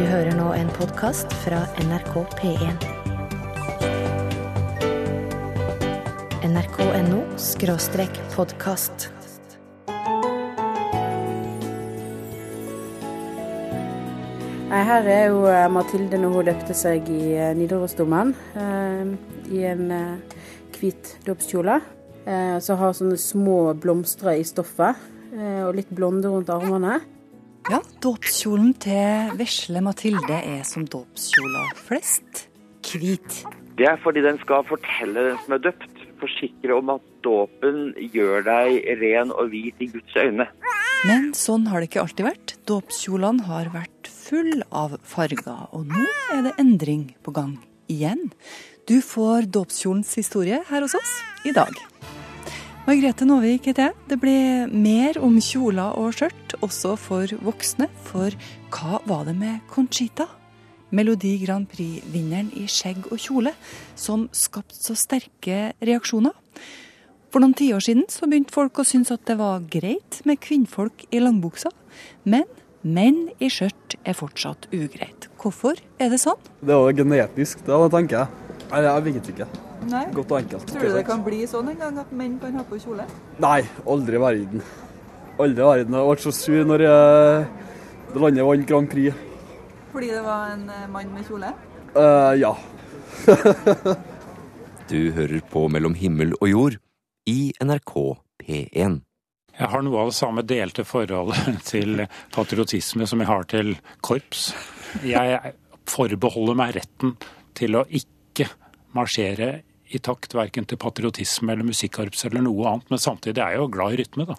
Du hører nå en podkast fra NRK P1. nrk.no skråstrek podkast. Nei, her er jo eh, Mathilde når hun løpte seg i eh, Nidarosdomen. Eh, I en hvit dåpskjole. Så har sånne små blomster i stoffet. Og litt blonde rundt armene. Ja, dåpskjolen til vesle Mathilde er som dåpskjoler flest hvit. Det er fordi den skal fortelle den som er døpt, forsikre om at dåpen gjør deg ren og hvit i Guds øyne. Men sånn har det ikke alltid vært. Dåpskjolene har vært full av farger, og nå er det endring på gang igjen. Du får dåpskjolens historie her hos oss i dag. Margrethe Nåvik heter jeg. Det blir mer om kjoler og skjørt, også for voksne. For hva var det med Conchita? Melodi Grand Prix-vinneren i skjegg og kjole, som skapte så sterke reaksjoner. For noen tiår siden så begynte folk å synes at det var greit med kvinnfolk i langbuksa, men menn i skjørt er fortsatt ugreit. Hvorfor er det sånn? Det er jo genetisk, det, tenker jeg. Nei, jeg vet ikke. Nei. Godt og enkelt. Tror du det kan bli sånn en gang at menn kan ha på kjole? Nei, aldri i verden. Aldri i verden. Jeg ble så sur når jeg, det landet vant Grand Prix. Fordi det var en eh, mann med kjole? Uh, ja. Du hører på Mellom himmel og jord i NRK P1. Jeg har noe av det samme delte forholdet til patriotisme som jeg har til korps. Jeg forbeholder meg retten til å ikke marsjere i takt verken til patriotisme eller musikkorps eller noe annet, men samtidig er jeg jo glad i rytme, da.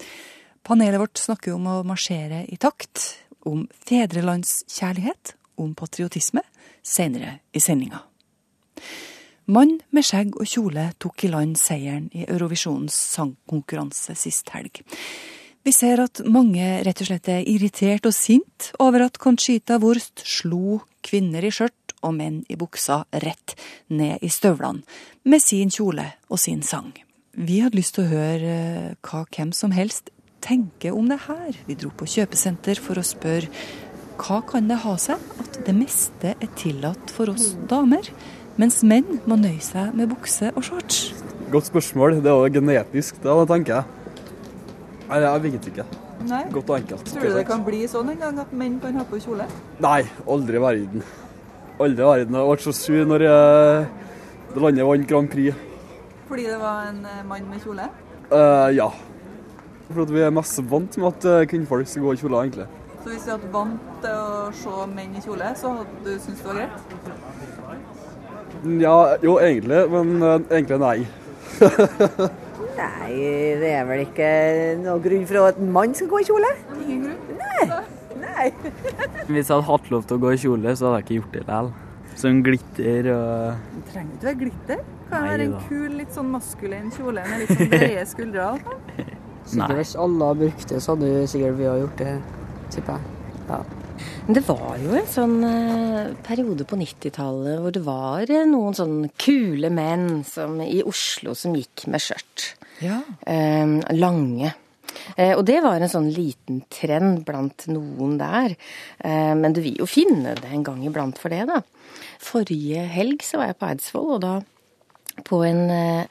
Panelet vårt snakker om å marsjere i takt, om fedrelandskjærlighet, om patriotisme, senere i sendinga. Mann med skjegg og kjole tok i land seieren i Eurovisjonens sangkonkurranse sist helg. Vi ser at mange rett og slett er irritert og sint over at Conchita Wurst slo kvinner i skjørt og menn i buksa rett ned i støvlene med sin kjole og sin sang. Vi hadde lyst til å høre eh, hva hvem som helst tenker om det her. Vi dro på kjøpesenter for å spørre hva kan det ha seg at det meste er tillatt for oss damer, mens menn må nøye seg med bukse og shorts? Godt spørsmål. Det er jo genetisk, det tenker jeg. Nei, jeg vet ikke. Nei. Godt og enkelt. Tror du det kan bli sånn en gang at menn kan ha på kjole? Nei, aldri i verden. Aldri i verden. Jeg ble så sur når jeg, det landet vant Grand Prix. Fordi det var en eh, mann med kjole? Uh, ja. For at vi er mest vant med at eh, kvinnfolk skal gå i kjoler, egentlig. Så hvis du hadde vant til å se menn i kjole, så hadde du syntes det var greit? Ja, jo egentlig, men egentlig nei. Nei, det er vel ikke noen grunn for at en mann skal gå i kjole? Ingen grunn? Nei. Hvis jeg hadde hatt lov til å gå i kjole, så hadde jeg ikke gjort det likevel. Sånn glitter og Det trenger ikke være glitter. Kan Nei være en da. kul, litt sånn maskulin kjole med litt sånn brede skuldre. altså. Nei. Hvis alle hadde brukt det, så hadde sikkert vi ha gjort det, tipper jeg. Ja. Men det var jo en sånn eh, periode på 90-tallet hvor det var eh, noen sånn kule menn som, i Oslo som gikk med skjørt. Ja. Eh, lange. Eh, og det var en sånn liten trend blant noen der. Eh, men du vil jo finne det en gang iblant for det, da. Forrige helg så var jeg på Eidsvoll, og da på en eh,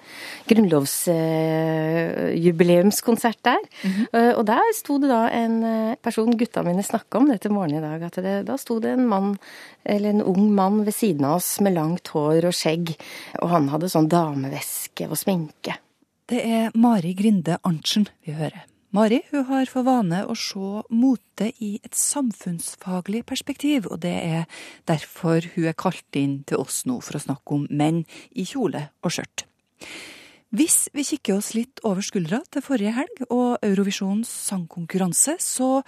grunnlovsjubileumskonsert der. Eh, og der sto det da en eh, person gutta mine snakka om det til morgenen i dag. at det, Da sto det en mann, eller en ung mann ved siden av oss med langt hår og skjegg. Og han hadde sånn dameveske og sminke. Det er Mari Grinde Arntzen vi hører. Mari hun har for vane å se mote i et samfunnsfaglig perspektiv, og det er derfor hun er kalt inn til oss nå for å snakke om menn i kjole og skjørt. Hvis vi kikker oss litt over skuldra til forrige helg og Eurovisjonens sangkonkurranse, så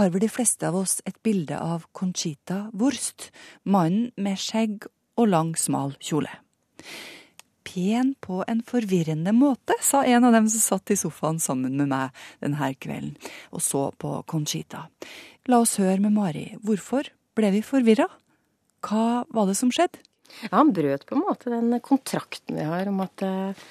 har vel de fleste av oss et bilde av Conchita Wurst, mannen med skjegg og lang, smal kjole. Pen på en forvirrende måte, sa en av dem som satt i sofaen sammen med meg denne kvelden og så på Conchita. La oss høre med Mari. Hvorfor ble vi forvirra? Hva var det som skjedde? Ja, Han brøt på en måte den kontrakten vi har om at, eh,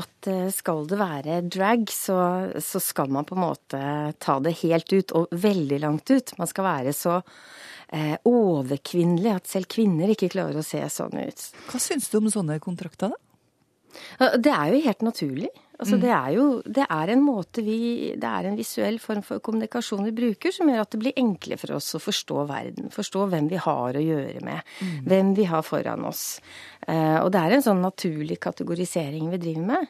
at eh, skal det være drag, så, så skal man på en måte ta det helt ut, og veldig langt ut. Man skal være så eh, overkvinnelig at selv kvinner ikke klarer å se sånn ut. Hva syns du om sånne kontrakter, da? Det er jo helt naturlig. Altså, Mm. det er jo det er en måte vi Det er en visuell form for kommunikasjon vi bruker som gjør at det blir enklere for oss å forstå verden. Forstå hvem vi har å gjøre med. Mm. Hvem vi har foran oss. Eh, og det er en sånn naturlig kategorisering vi driver med.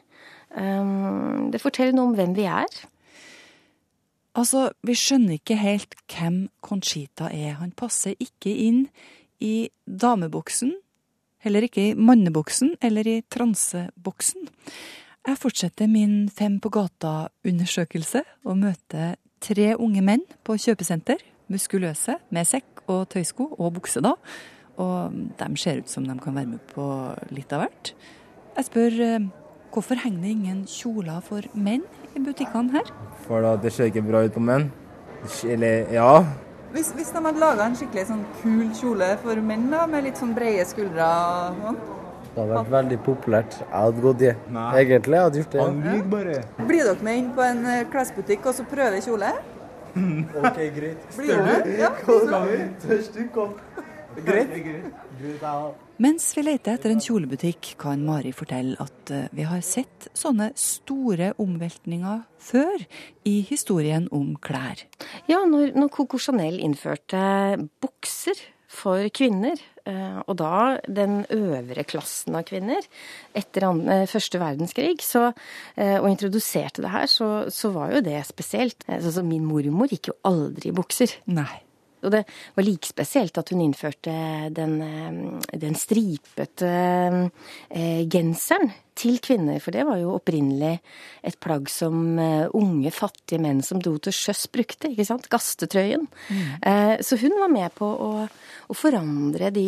Um, det forteller noe om hvem vi er. Altså, vi skjønner ikke helt hvem Conchita er. Han passer ikke inn i dameboksen, heller ikke i manneboksen eller i transeboksen. Jeg fortsetter min Fem på gata-undersøkelse og møter tre unge menn på kjøpesenter. Muskuløse, med sekk og tøysko og bukse, da. Og de ser ut som de kan være med på litt av hvert. Jeg spør eh, hvorfor henger det ingen kjoler for menn i butikkene her? For da, det ser ikke bra ut på menn. Eller, ja. Hvis, hvis de hadde laga en skikkelig sånn kul kjole for menn, da, med litt sånn brede skuldre og sånn. Det hadde vært veldig populært. Jeg hadde gått i. Egentlig jeg hadde gjort det. Han lyver bare. Blir dere med inn på en eh, klesbutikk og så prøver kjole? OK, greit. Blir du? Ja. Tørst du kom. Greit. Mens vi leter etter en kjolebutikk, kan Mari fortelle at eh, vi har sett sånne store omveltninger før i historien om klær. Ja, når, når Coco Chanel innførte bukser for kvinner, eh, og da den øvre klassen av kvinner, etter eh, første verdenskrig, så, og introduserte det her, så, så var jo det spesielt. Sånn min mormor gikk jo aldri i bukser. Nei. Og det var like spesielt at hun innførte den, eh, den stripete eh, genseren til kvinner, for det var jo opprinnelig et plagg som eh, unge, fattige menn som dro til sjøs brukte, ikke sant? Gastetrøyen. Eh, så hun var med på å, å forandre de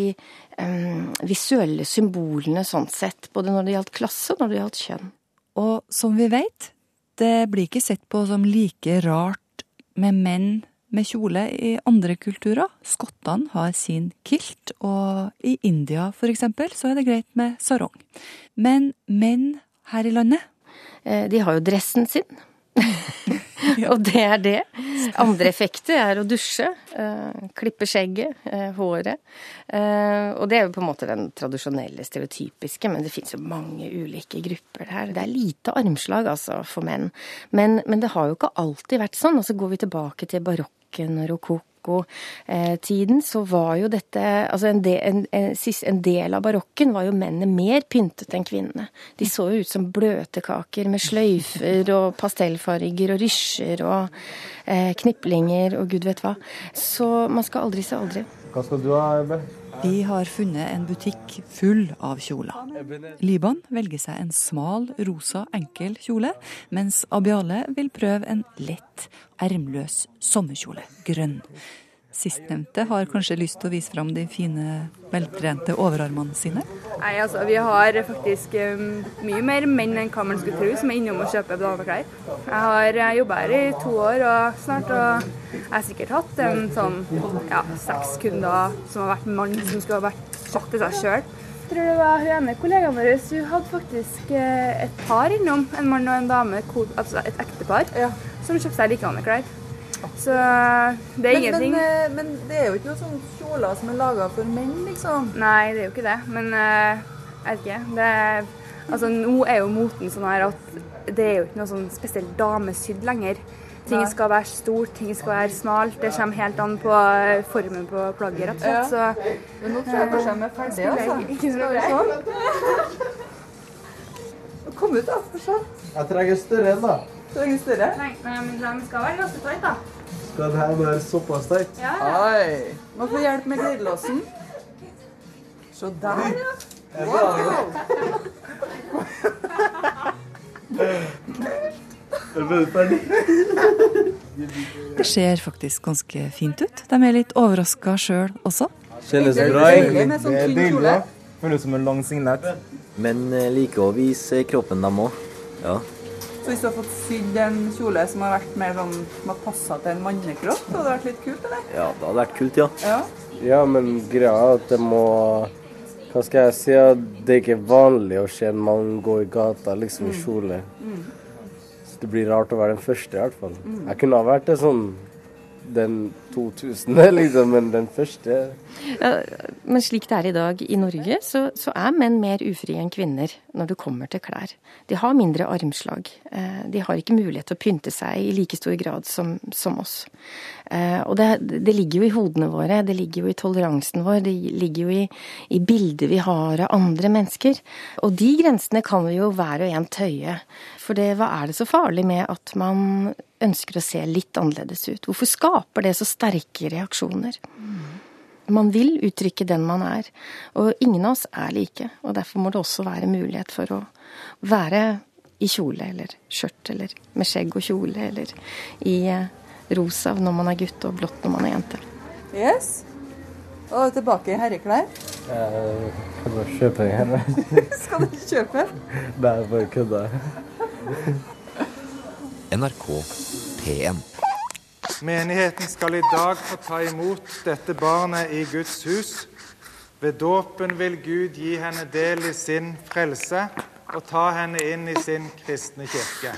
um, visuelle symbolene sånn sett, både når det gjaldt klasse og når det gjaldt kjønn. Og som vi vet, det blir ikke sett på som like rart med menn med kjole i andre kulturer. Skottene har sin kilt, og i India eksempel så er det greit med sarong. Men menn her i landet Eh, De har jo dressen sin. og det er det. Andre effekter er å dusje, eh, klippe skjegget, eh, håret. Eh, og det er jo på en måte den tradisjonelle, stereotypiske, men det fins jo mange ulike grupper her. Det er lite armslag, altså, for menn. Men, men det har jo ikke alltid vært sånn. Og så går vi tilbake til barokken og rokokko-tiden, så var jo dette Altså en del, en, en, en del av barokken var jo mennene mer pyntet enn kvinnene. De så jo ut som bløtkaker med sløyfer og pastellfarger og rysjer og eh, kniplinger og gud vet hva. Så man skal aldri se aldri. Hva skal du ha, Ebbe? Vi har funnet en butikk full av kjoler. Liban velger seg en smal, rosa, enkel kjole, mens Abiale vil prøve en lett, ermløs sommerkjole, grønn. Sistnevnte har kanskje lyst til å vise fram de fine, veltrente overarmene sine. Nei, altså, Vi har faktisk um, mye mer menn enn hva man skulle tro som er innom og kjøper dameklær. Jeg har uh, jobba her i to år og snart, og jeg har sikkert hatt en sånn ja, seks kunder som har vært mann som skulle ha vært kjøpt til seg sjøl. Jeg tror det var hun ene kollegaen vår hun hadde faktisk eh, et par innom, en mann og en dame, altså et ektepar, som kjøpte seg likedanne klær. Så det er Men, ingenting. men, eh, men det er jo ikke noen sånne kjoler som er laga for menn, liksom. Nei, det er jo ikke det. Men eh, jeg vet ikke. Det er, altså, nå er jo moten sånn her at det er jo ikke noe sånn spesielt damesydd lenger. Ting skal være stort, ting skal være smalt. Det kommer helt an på eh, formen på plagget, rett og slett. Så, Men nå tror jeg kanskje de er ferdige, altså. Ikke Skal noe vi Kom ut, da. Få se. Jeg trenger større en, da. Trenger større? Nei, men de skal være ganske tight, da. Skal det her være såpass tight? Ja, Oi. Må få hjelp med glidelåsen. Se der, ja. Wow. Det ser faktisk ganske fint ut. De er litt overraska sjøl også. Kjennes Det er bra, egentlig. sånn Det er tynn deilig. Føles som en lang signert. Men eh, liker å vise kroppen, dem òg. Ja. Så hvis du har fått sydd en kjole som har vært mer sånn som har passa til en mannekropp, så hadde det vært litt kult, eller? ja, det hadde vært kult, ja. Ja. Ja, men greia er at det må Hva skal jeg si? at Det er ikke vanlig å se en mann gå i gata liksom i kjole. Så det blir rart å være den første, i hvert fall. Mm. Jeg kunne ha vært det sånn den 2000, liksom. Men den første Ja, men slik det er i dag i Norge, så, så er menn mer ufrie enn kvinner når det kommer til klær. De har mindre armslag. Eh, De har ikke mulighet til å pynte seg i like stor grad som, som oss. Eh, Og det, det ligger jo i hodene våre, det ligger jo i toleransen vår, det ligger jo i, i bildet vi har av andre mennesker. Og de grensene kan vi jo hver og en tøye. For det, hva er det så farlig med at man ønsker å se litt annerledes ut? Hvorfor skaper det så sterke reaksjoner? Man vil uttrykke den man er, og ingen av oss er like. Og derfor må det også være mulighet for å være i kjole eller skjørt, eller med skjegg og kjole, eller i eh, rosa når man er gutt og blått når man er jente. Yes. Og tilbake i herreklær. Jeg kan bare kjøpe en. Skal du kjøpe? Nei, bare kødda. NRK P1. Menigheten skal i dag få ta imot dette barnet i Guds hus. Ved dåpen vil Gud gi henne del i sin frelse og ta henne inn i sin kristne kirke.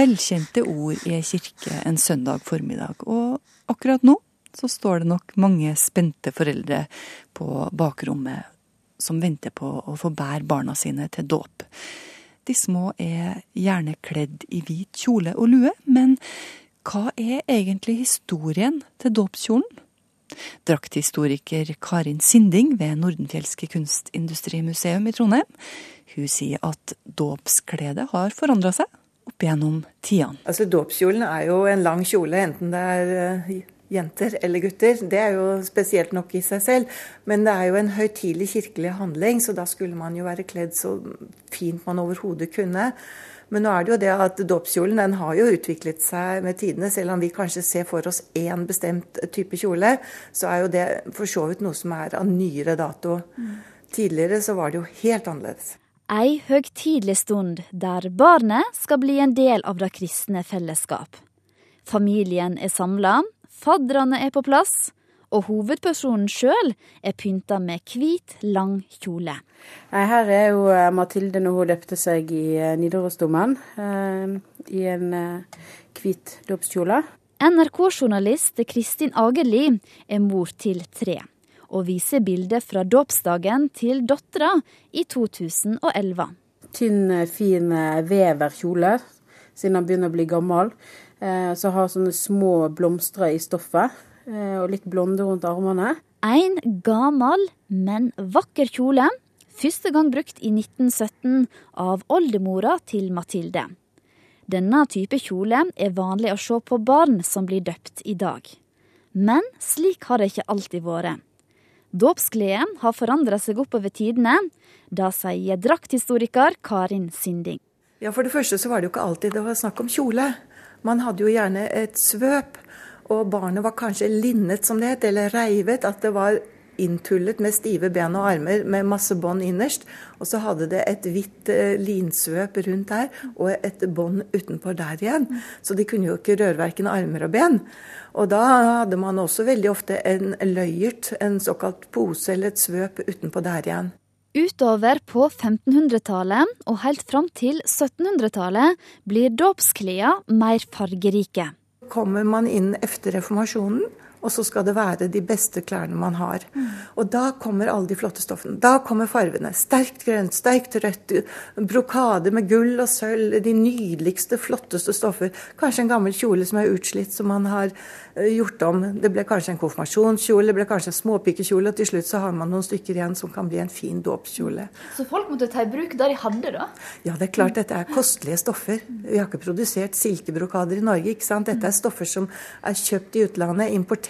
Velkjente ord i ei kirke en søndag formiddag, og akkurat nå så står det nok mange spente foreldre på bakrommet som venter på å få bære barna sine til dåp. De små er gjerne kledd i hvit kjole og lue, men hva er egentlig historien til dåpskjolen? Drakthistoriker Karin Sinding ved Nordenfjelske kunstindustrimuseum i Trondheim, hun sier at dåpskledet har forandra seg opp gjennom tidene. Altså Dåpskjolen er jo en lang kjole, enten det er eh, jenter eller gutter. Det er jo spesielt nok i seg selv. Men det er jo en høytidelig kirkelig handling, så da skulle man jo være kledd så fint man overhodet kunne. Men nå er det jo det at dåpskjolen den har jo utviklet seg med tidene. Selv om vi kanskje ser for oss én bestemt type kjole, så er jo det for så vidt noe som er av nyere dato. Tidligere så var det jo helt annerledes. Ei høgtidelig stund der barnet skal bli en del av det kristne fellesskap. Familien er samla, fadderne er på plass, og hovedpersonen sjøl er pynta med hvit, lang kjole. Her er jo eh, Mathilde når hun døpte seg i eh, Nidarosdomen, eh, i en hvit dåpskjole. NRK-journalist Kristin Agerli er mor til tre, og viser bilder fra dåpsdagen til dattera i 2011. Tynn, fin veverkjole, siden han begynner å bli gammel. Eh, Så har sånne små blomster i stoffet, eh, og litt blonde rundt armene. En gammel, men vakker kjole. Første gang brukt i 1917 av oldemora til Mathilde. Denne type kjole er vanlig å se på barn som blir døpt i dag. Men slik har det ikke alltid vært. Dåpskledet har forandra seg oppover tidene. Da sier drakthistoriker Karin Sinding. Ja, For det første så var det jo ikke alltid det var snakk om kjole. Man hadde jo gjerne et svøp, og barnet var kanskje linnet, som det het, eller reivet. At det var inntullet med stive ben og armer med masse bånd innerst. Og så hadde det et hvitt eh, linsvøp rundt der, og et bånd utenpå der igjen. Så de kunne jo ikke røre verken armer og ben. Og da hadde man også veldig ofte en løyert, en såkalt pose eller et svøp utenpå der igjen. Utover på 1500-tallet og helt fram til 1700-tallet blir dåpsklærne mer fargerike. Kommer man inn etter reformasjonen, og så skal det være de beste klærne man har. Og da kommer alle de flotte stoffene. Da kommer farvene. Sterkt grønt, sterkt rødt, brokade med gull og sølv. De nydeligste, flotteste stoffer. Kanskje en gammel kjole som er utslitt, som man har eh, gjort om. Det ble kanskje en konfirmasjonskjole, det ble kanskje en småpikekjole, og til slutt så har man noen stykker igjen som kan bli en fin dåpskjole. Så folk måtte ta i bruk det de hadde, da? Ja, det er klart dette er kostelige stoffer. Vi har ikke produsert silkebrokader i Norge. ikke sant? Dette er stoffer som er kjøpt i utlandet, importert.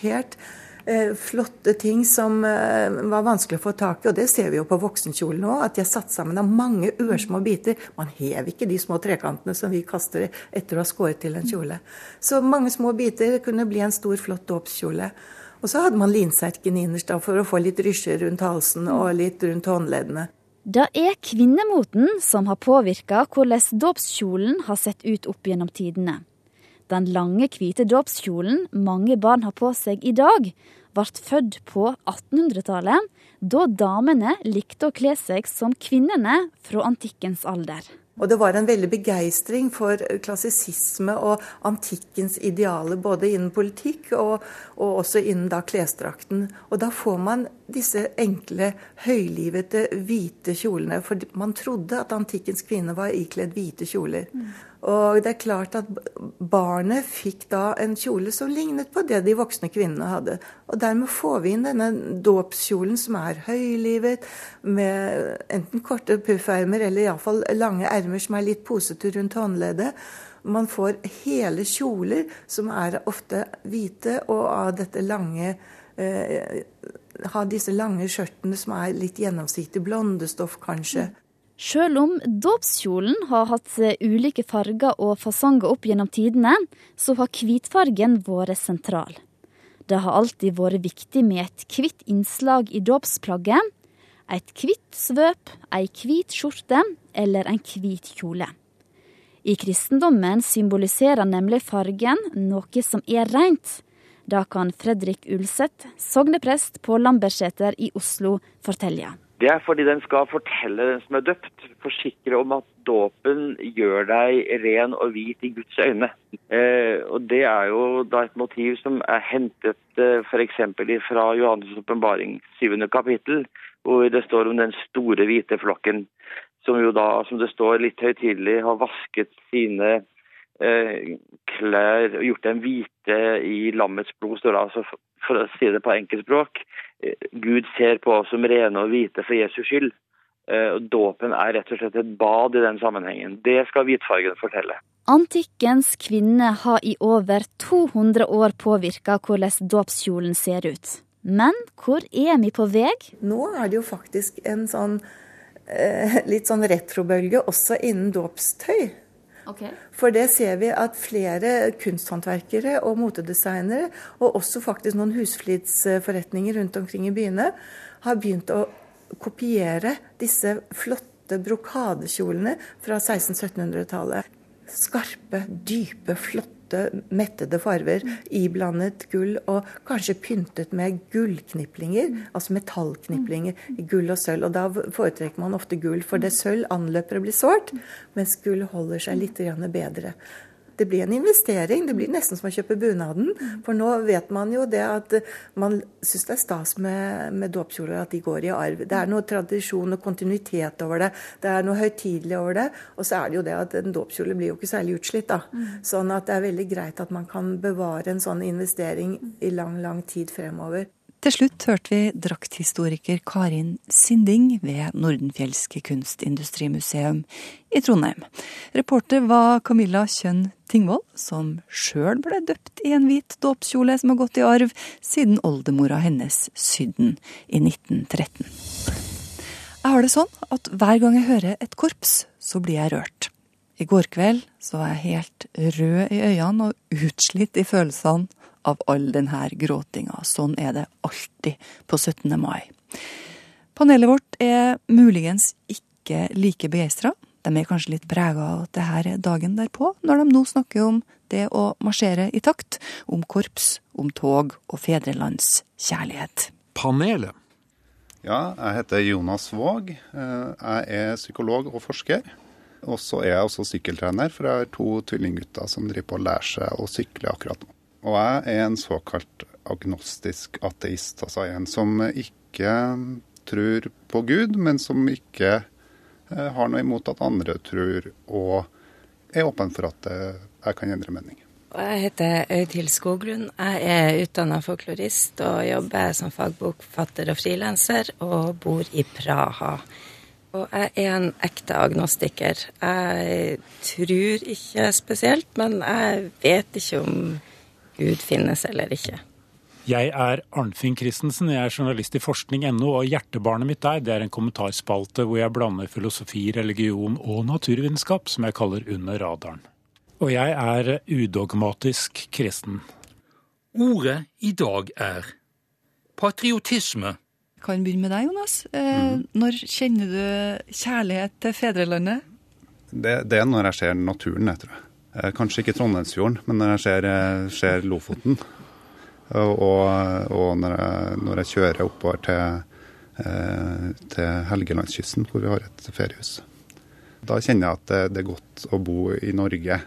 Eh, flotte ting som eh, var vanskelig å få tak i. Og det ser vi jo på voksenkjolen nå, at de er satt sammen av mange ørsmå biter. Man hever ikke de små trekantene som vi kaster etter å ha skåret til en kjole. Så mange små biter kunne bli en stor, flott dåpskjole. Og så hadde man linserken innerst da, for å få litt rysjer rundt halsen og litt rundt håndleddene. Det er kvinnemoten som har påvirka hvordan dåpskjolen har sett ut opp gjennom tidene. Den lange, hvite dåpskjolen mange barn har på seg i dag, ble født på 1800-tallet, da damene likte å kle seg som kvinnene fra antikkens alder. Og det var en veldig begeistring for klassisisme og antikkens idealer, både innen politikk og, og også innen da klesdrakten. Og da får man disse enkle, høylivete, hvite kjolene. For man trodde at antikkens kvinner var ikledd hvite kjoler. Og det er klart at barnet fikk da en kjole som lignet på det de voksne kvinnene hadde. Og dermed får vi inn denne dåpskjolen som er høylivet, med enten korte puffermer eller iallfall lange ermer som er litt posete rundt håndleddet. Man får hele kjoler som er ofte hvite, og av dette lange eh, ha disse lange skjørtene som er litt gjennomsiktig blondestoff, kanskje. Sjøl om dåpskjolen har hatt eh, ulike farger og fasonger opp gjennom tidene, så har hvitfargen vært sentral. Det har alltid vært viktig med et hvitt innslag i dåpsplagget. Et hvitt svøp, ei hvit skjorte eller en hvit kjole. I kristendommen symboliserer nemlig fargen noe som er rent. Da kan Fredrik Ulseth, sogneprest på Lambertseter i Oslo, fortelle. Det er fordi den skal fortelle den som er døpt, forsikre om at dåpen gjør deg ren og hvit i Guds øyne. Eh, og Det er jo da et motiv som er hentet eh, f.eks. fra Johannes' åpenbaring, syvende kapittel, hvor det står om den store hvite flokken, som jo da, som det står litt høytidelig, har vasket sine eh, klær og gjort dem hvite i lammets blod, står det altså for å si det på enkeltspråk. Gud ser på oss som rene og hvite for Jesus skyld. Eh, og Dåpen er rett og slett et bad i den sammenhengen. Det skal hvitfargen fortelle. Antikkens kvinner har i over 200 år påvirka hvordan dåpskjolen ser ut. Men hvor er vi på vei? Nå er det jo faktisk en sånn eh, litt sånn retrobølge også innen dåpstøy. Okay. For det ser vi at flere kunsthåndverkere og motedesignere, og også faktisk noen husflidsforretninger rundt omkring i byene, har begynt å kopiere disse flotte brokadekjolene fra 1600-1700-tallet. Skarpe, dype, flotte, mettede farver iblandet gull, og kanskje pyntet med gullkniplinger, altså metallkniplinger gull og sølv. Og da foretrekker man ofte gull, for det sølv anløper og blir sårt, mens gull holder seg litt bedre. Det blir en investering. Det blir nesten som å kjøpe bunaden. For nå vet man jo det at man syns det er stas med, med dåpskjoler, at de går i arv. Det er noe tradisjon og kontinuitet over det. Det er noe høytidelig over det. Og så er det jo det at en dåpskjole blir jo ikke særlig utslitt, da. Sånn at det er veldig greit at man kan bevare en sånn investering i lang, lang tid fremover. Til slutt hørte vi drakthistoriker Karin Sinding ved Nordenfjelske kunstindustrimuseum i Trondheim. Reporter var Camilla Kjønn Tingvoll, som sjøl ble døpt i en hvit dåpskjole som har gått i arv siden oldemora hennes sydde den i 1913. Jeg har det sånn at hver gang jeg hører et korps, så blir jeg rørt. I går kveld så var jeg helt rød i øynene og utslitt i følelsene av all denne gråtinga. Sånn er det alltid på 17. mai. Panelet vårt er muligens ikke like begeistra. De er kanskje litt prega av at det her er dagen derpå, når de nå snakker om det å marsjere i takt, om korps, om tog og fedrelandskjærlighet. Panelet. Ja, jeg heter Jonas Våg. Jeg er psykolog og forsker. Og så er jeg også sykkeltrener, for jeg har to tvillinggutter som driver på å lære seg å sykle akkurat nå. Og jeg er en såkalt agnostisk ateist, altså en som ikke tror på Gud, men som ikke har noe imot at andre tror, og er åpen for at jeg kan endre mening. Jeg heter Øydhild Skoglund. Jeg er utdanna folklorist og jobber som fagbokfatter og frilanser, og bor i Praha. Og jeg er en ekte agnostiker. Jeg tror ikke spesielt, men jeg vet ikke om Gud finnes eller ikke. Jeg er Arnfinn Christensen, jeg er journalist i forskning.no, og hjertebarnet mitt der det er en kommentarspalte hvor jeg blander filosofi, religion og naturvitenskap, som jeg kaller Under radaren. Og jeg er udogmatisk kristen. Ordet i dag er patriotisme. Jeg kan begynne med deg, Jonas. Eh, Når kjenner du kjærlighet til fedrelandet? Det, det er når jeg ser naturen, jeg tror jeg. Eh, Kanskje ikke Trondheimsfjorden, men når jeg ser, eh, ser Lofoten. Og, og når, jeg, når jeg kjører oppover til, eh, til Helgelandskysten, hvor vi har et feriehus. Da kjenner jeg at det, det er godt å bo i Norge.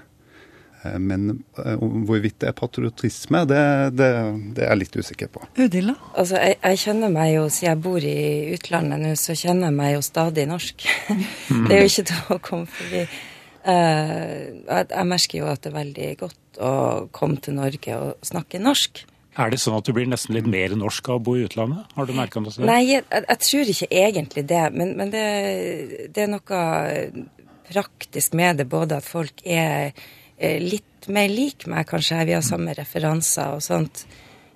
Men hvorvidt det er patriotisme, det, det, det er jeg litt usikker på. Udilla? Altså, jeg, jeg kjenner meg jo, siden jeg bor i utlandet nå, så kjenner jeg meg jo stadig norsk. det er jo ikke til å komme forbi. Eh, jeg, merker jo at det er veldig godt å komme til Norge og snakke norsk. Er det sånn at du blir nesten litt mer norsk av å bo i utlandet? Har du merka noe sånt? Nei, jeg, jeg, tror ikke egentlig det, men, men det, det er noe praktisk med det. Både at folk er litt mer lik meg, kanskje. Vi har samme referanser og sånt.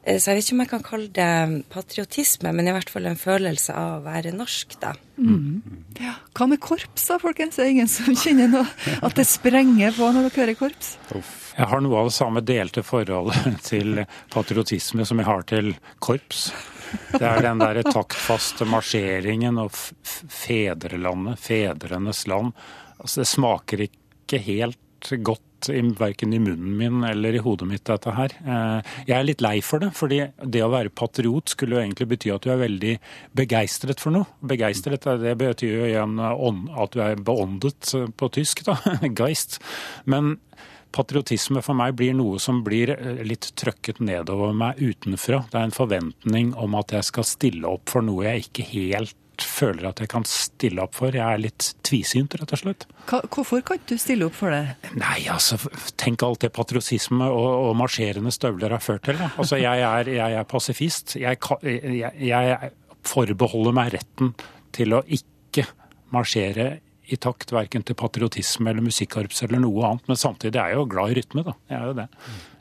Eh, Så jeg vet ikke om jeg kan kalle det patriotisme, men i hvert fall en følelse av å være norsk, da. Mm. Ja. Hva med korps, da, folkens? Det er ingen som kjenner noe at det sprenger på når dere hører korps? Jeg har noe av det samme delte forholdet til patriotisme som jeg har til korps. Det er den der taktfaste marsjeringen og fedrelandet, fedrenes land. Altså, det smaker ikke helt godt i, verken i munnen min eller i hodet mitt, dette her. Eh, Jeg er litt lei for det, fordi det å være patriot skulle jo egentlig bety at du er veldig begeistret for noe. Begeistret, det betyr jo igjen at du er beåndet eh, på tysk, da. Geist. Men patriotisme for meg blir noe som blir eh, litt trøkket nedover meg utenfra. Det er en forventning om at jeg skal stille opp for noe jeg ikke helt føler at jeg kan stille opp for. Jeg er litt tvisynt, rett og slett. Hva, hvorfor kan du stille opp for det? Nei, altså, tenk alt det patriotisme og, og marsjerende støvler har ført til. Da. Altså, jeg er, jeg er pasifist. Jeg, jeg, jeg forbeholder meg retten til å ikke marsjere i takt verken til patriotisme eller musikkorps eller noe annet. Men samtidig er jeg jo glad i rytme, da. Jeg er jo det.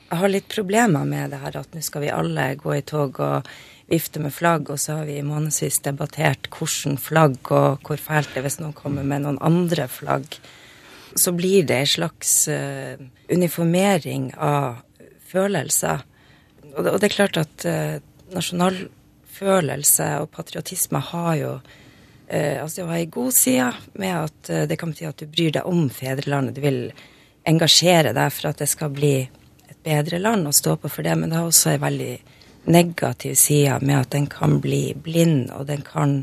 Jeg har litt problemer med det her at nå skal vi alle gå i tog og vifte med flagg, og så har vi i månedsvis debattert hvordan flagg og hvor fælt det er hvis noen kommer med noen andre flagg. Så blir det en slags uh, uniformering av følelser. Og det, og det er klart at uh, nasjonalfølelse og patriotisme har jo uh, altså det har ei god side med at det kan bety at du bryr deg om fedrelandet. Du vil engasjere deg for at det skal bli et bedre land å stå på for det. Men det har også en veldig negativ side med at den kan bli blind, og den kan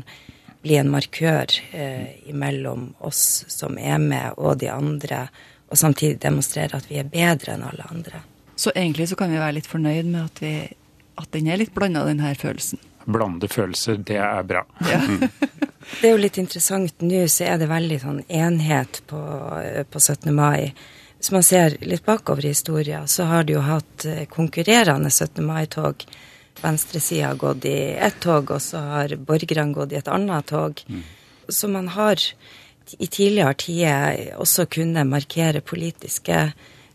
bli en markør eh, mellom oss som er med, og de andre. Og samtidig demonstrere at vi er bedre enn alle andre. Så egentlig så kan vi være litt fornøyd med at, vi, at den er litt blanda, den her følelsen. Blande følelser, det er bra. Det er jo litt interessant nå, så er det veldig sånn enhet på, på 17. mai. Hvis man ser litt bakover i historien, så har de jo hatt eh, konkurrerende 17. mai-tog. Venstresida har gått i ett tog, og så har borgerne gått i et annet tog. Så man har i tidligere tider også kunnet markere politiske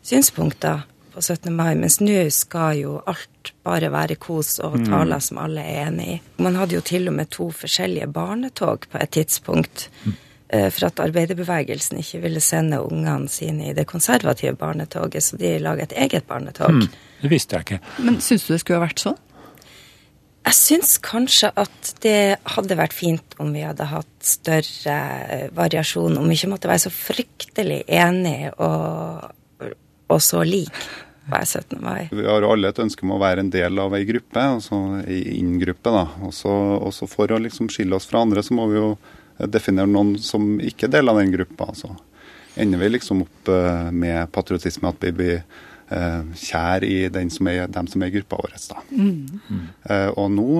synspunkter på 17. mai, mens nå skal jo alt bare være kos og Mm. som alle er enig i. Man hadde jo til og med to forskjellige barnetog på et tidspunkt. eh, For at arbeiderbevegelsen ikke ville sende ungene sine i det konservative barnetoget, så de lager et eget barnetog. Hmm, det visste jeg ikke. Men syns du det skulle ha vært sånn? Jeg syns kanskje at det hadde vært fint om vi hadde hatt større eh, variasjon, om vi ikke måtte være så fryktelig enige og, og så lik hver 17. mai. Vi har alle et ønske om å være en del av ei gruppe, altså ei inn-gruppe. da. Også, også for å liksom skille oss fra andre, så må vi jo definere noen som ikke er del av den gruppa. Så ender vi liksom opp eh, med patriotisme, at vi blir eh, kjær i den som er, dem som er i gruppa vår. da. Mm. Eh, og nå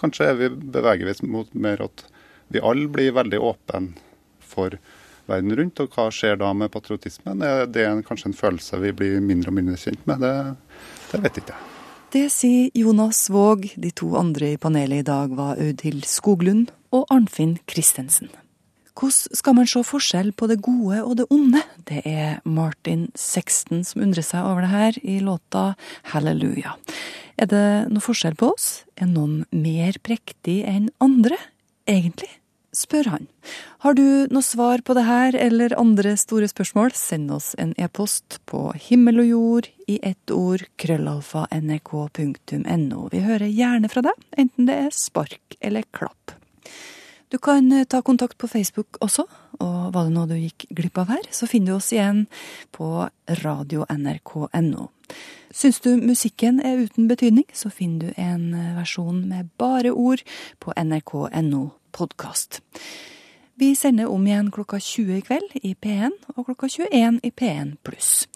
kanskje vi, beveger vi oss mot mer at vi alle blir veldig åpne for verden rundt. Og hva skjer da med patriotismen? Det er kanskje en følelse vi blir mindre og mindre kjent med? Det, det vet ikke jeg. Det sier Jonas Våg. De to andre i panelet i dag var Audhild Skoglund og Arnfinn Christensen. Hvordan skal man se forskjell på det gode og det onde? Det er Martin Sexton som undrer seg over det her i låta Halleluja. Er det noe forskjell på oss? Er noen mer prektig enn andre, egentlig? Spør han. Har du noe svar på det her eller andre store spørsmål, send oss en e-post på himmel og jord i ett ord krøllalfa nrk.no. Vi hører gjerne fra deg, enten det er spark eller klapp. Du kan eh, ta kontakt på Facebook også, og var det noe du gikk glipp av her, så finner du oss igjen på radio.nrk.no. Syns du musikken er uten betydning, så finner du en eh, versjon med bare ord på nrk.no podkast. Vi sender om igjen klokka 20 i kveld i P1 og klokka 21 i P1 pluss.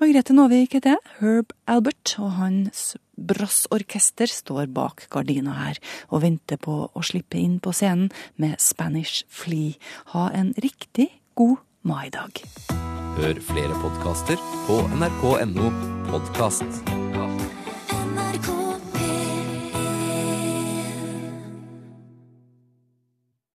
Margrethe Nåvik heter jeg. Herb Albert og hans brassorkester står bak gardina her og venter på å slippe inn på scenen med Spanish Flea. Ha en riktig god maidag. Hør flere podkaster på nrk.no podkast.